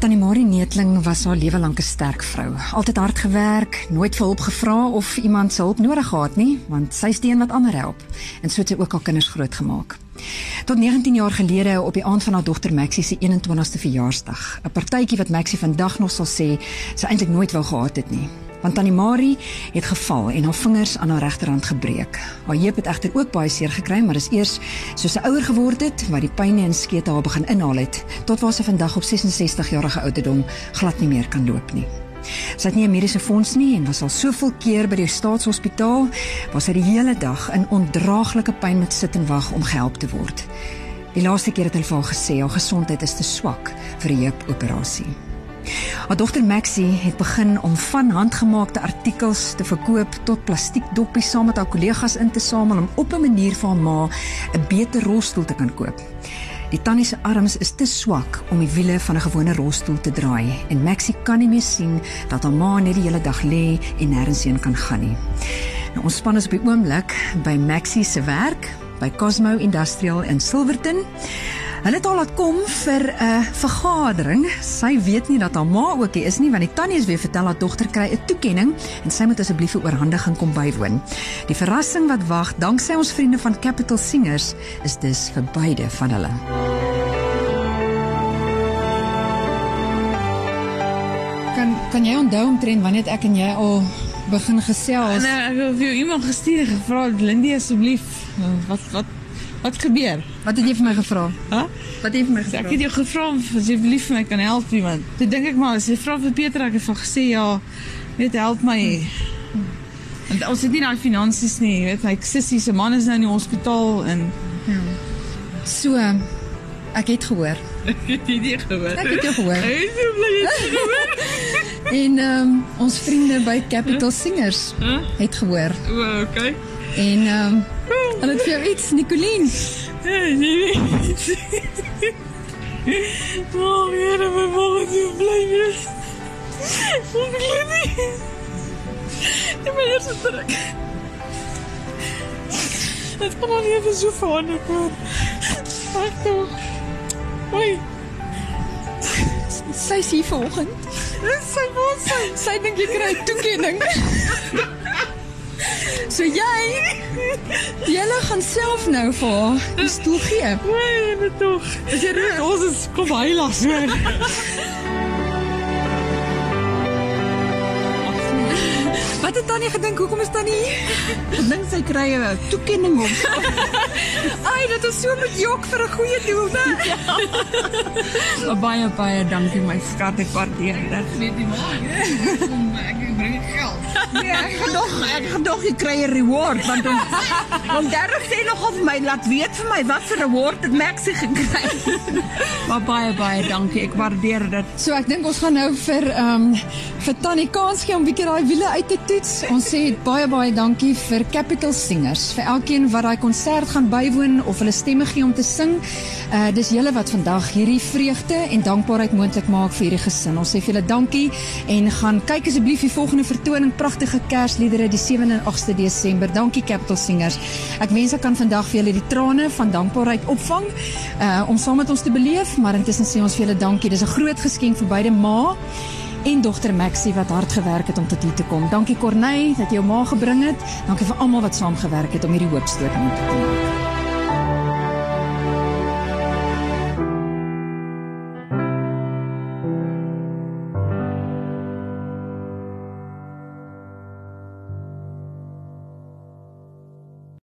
Tannie Marie Neetling was haar lewe lank 'n sterk vrou. Altyd hard gewerk, nooit vir hulp gevra of iemand se hulp nodig gehad nie, want sy is die een wat ander help. En so het sy ook haar kinders grootgemaak. Tot 19 jaar gelede op die aand van haar dogter Maxie se 21ste verjaarsdag, 'n partytjie wat Maxie vandag nog sal sê sy eintlik nooit wou gehad het nie want Tannie Marie het geval en haar vingers aan haar regterhand gebreek. Haar heup het egter ook baie seer gekry, maar dis eers soos sy ouer geword het wat die pyn en skete haar begin inhaal het tot waar sy vandag op 66 jarige ouderdom glad nie meer kan loop nie. Sy het nie 'n mediese fonds nie en was al soveel keer by die staatshospitaal waar sy die hele dag in ondraaglike pyn moet sit en wag om gehelp te word. Die laaste keer het hulle vir haar gesê haar gesondheid is te swak vir 'n heupoperasie. Haar dogter Maxie het begin om van handgemaakte artikels te verkoop tot plastiekdoppies saam met haar kollegas in te samel om op 'n manier vir haar ma 'n beter rolstoel te kan koop. Die tannie se arms is te swak om die wiele van 'n gewone rolstoel te draai en Maxie kan nie meer sien dat haar ma net die hele dag lê en nêrens heen kan gaan nie. Nou ons span is op die oomblik by Maxie se werk by Cosmo Industrial in Silverton. Hulle het al laat kom vir 'n uh, vergadering. Sy weet nie dat haar ma ook hier is nie want die tannie is weer vertel haar dogter kry 'n toekenning en sy moet asseblief 'n oorhandiging kom bywoon. Die verrassing wat wag, danksy ons vriende van Capital Singers, is dus vir beide van hulle. Kan kan jy onthou omtrent wanneer ek en jy al begin gesels? Nee, ek het vir iemand gestuur gevra, "Lindy asseblief, wat wat wat gebeur?" Wat het jy vir my gevra? Hæ? Wat het jy vir my Ek gevra? het jou gevra of asseblief vir my kan help iemand. Toe dink ek maar, as jy vra vir Pieter, ek het van gesê ja, weet help my. Want ons het nie daai finansies nie, jy weet my sussie se man is nou in die hospitaal en So ek het gehoor. ek het dit nie gehoor. Ek het jou gehoor. Ek is so bly jy het gehoor. En ehm um, ons vriende by Capital Singers Huh? het gehoor. O, okay. En ehm um, hulle het vir jou iets, Nicoline. Oh, Here, my ma het so bly wees. Ek glo nie. Dit was eers so druk. Dit kan al nie even so verander word. Wag tog. Oei, Sy's hier vanoggend. dis sy mos sy. Sy dink jy kry toekenning. So jy Julle gaan self nou vir haar die stoel gee. Oei, net tog. Is jy reg? Ons is kom heilig. Wat het Tannie gedink? Hoekom is Tannie? Dink sy kry 'n toekenning of Ai, dit is so met jok vir 'n goeie doel, né? so baie baie dankie my skat ek waardeer dit. Weet jy maar, kom ek bring geld. Nee, ek gedog ek gedog jy kry 'n reward want om om Derek sê nog of my laat weet vir my wat vir 'n reward het Maxie gekry. Maar baie baie dankie. Ek waardeer dit. So ek dink ons gaan nou vir ehm um, vir Tannie kans gee om bietjie daai wiele uit te toets. Ons sê baie baie dankie vir Capital Singers, vir elkeen wat daai konsert gaan bywoon of hulle stemme gee om te sing. Uh dis julle wat vandag hierdie vreugde en dankbaarheid moontlik maak vir hierdie gesin. Ons sê vir julle dankie en gaan kyk asseblief die volgende vertoning pragtige Kersliedere die 7de en 8de Desember. Dankie Capital Singers. Ek wens ek kan vandag vir julle die trane van dankbaarheid opvang uh om saam met ons te beleef, maar intussen sê ons vir julle dankie. Dis 'n groot geskenk vir beide ma en dogter Maxie wat hard gewerk het om tot hier te kom. Dankie Corneille dat jy jou ma gebring het. Dankie vir almal wat saamgewerk het om hierdie hoopstoot moontlik te maak.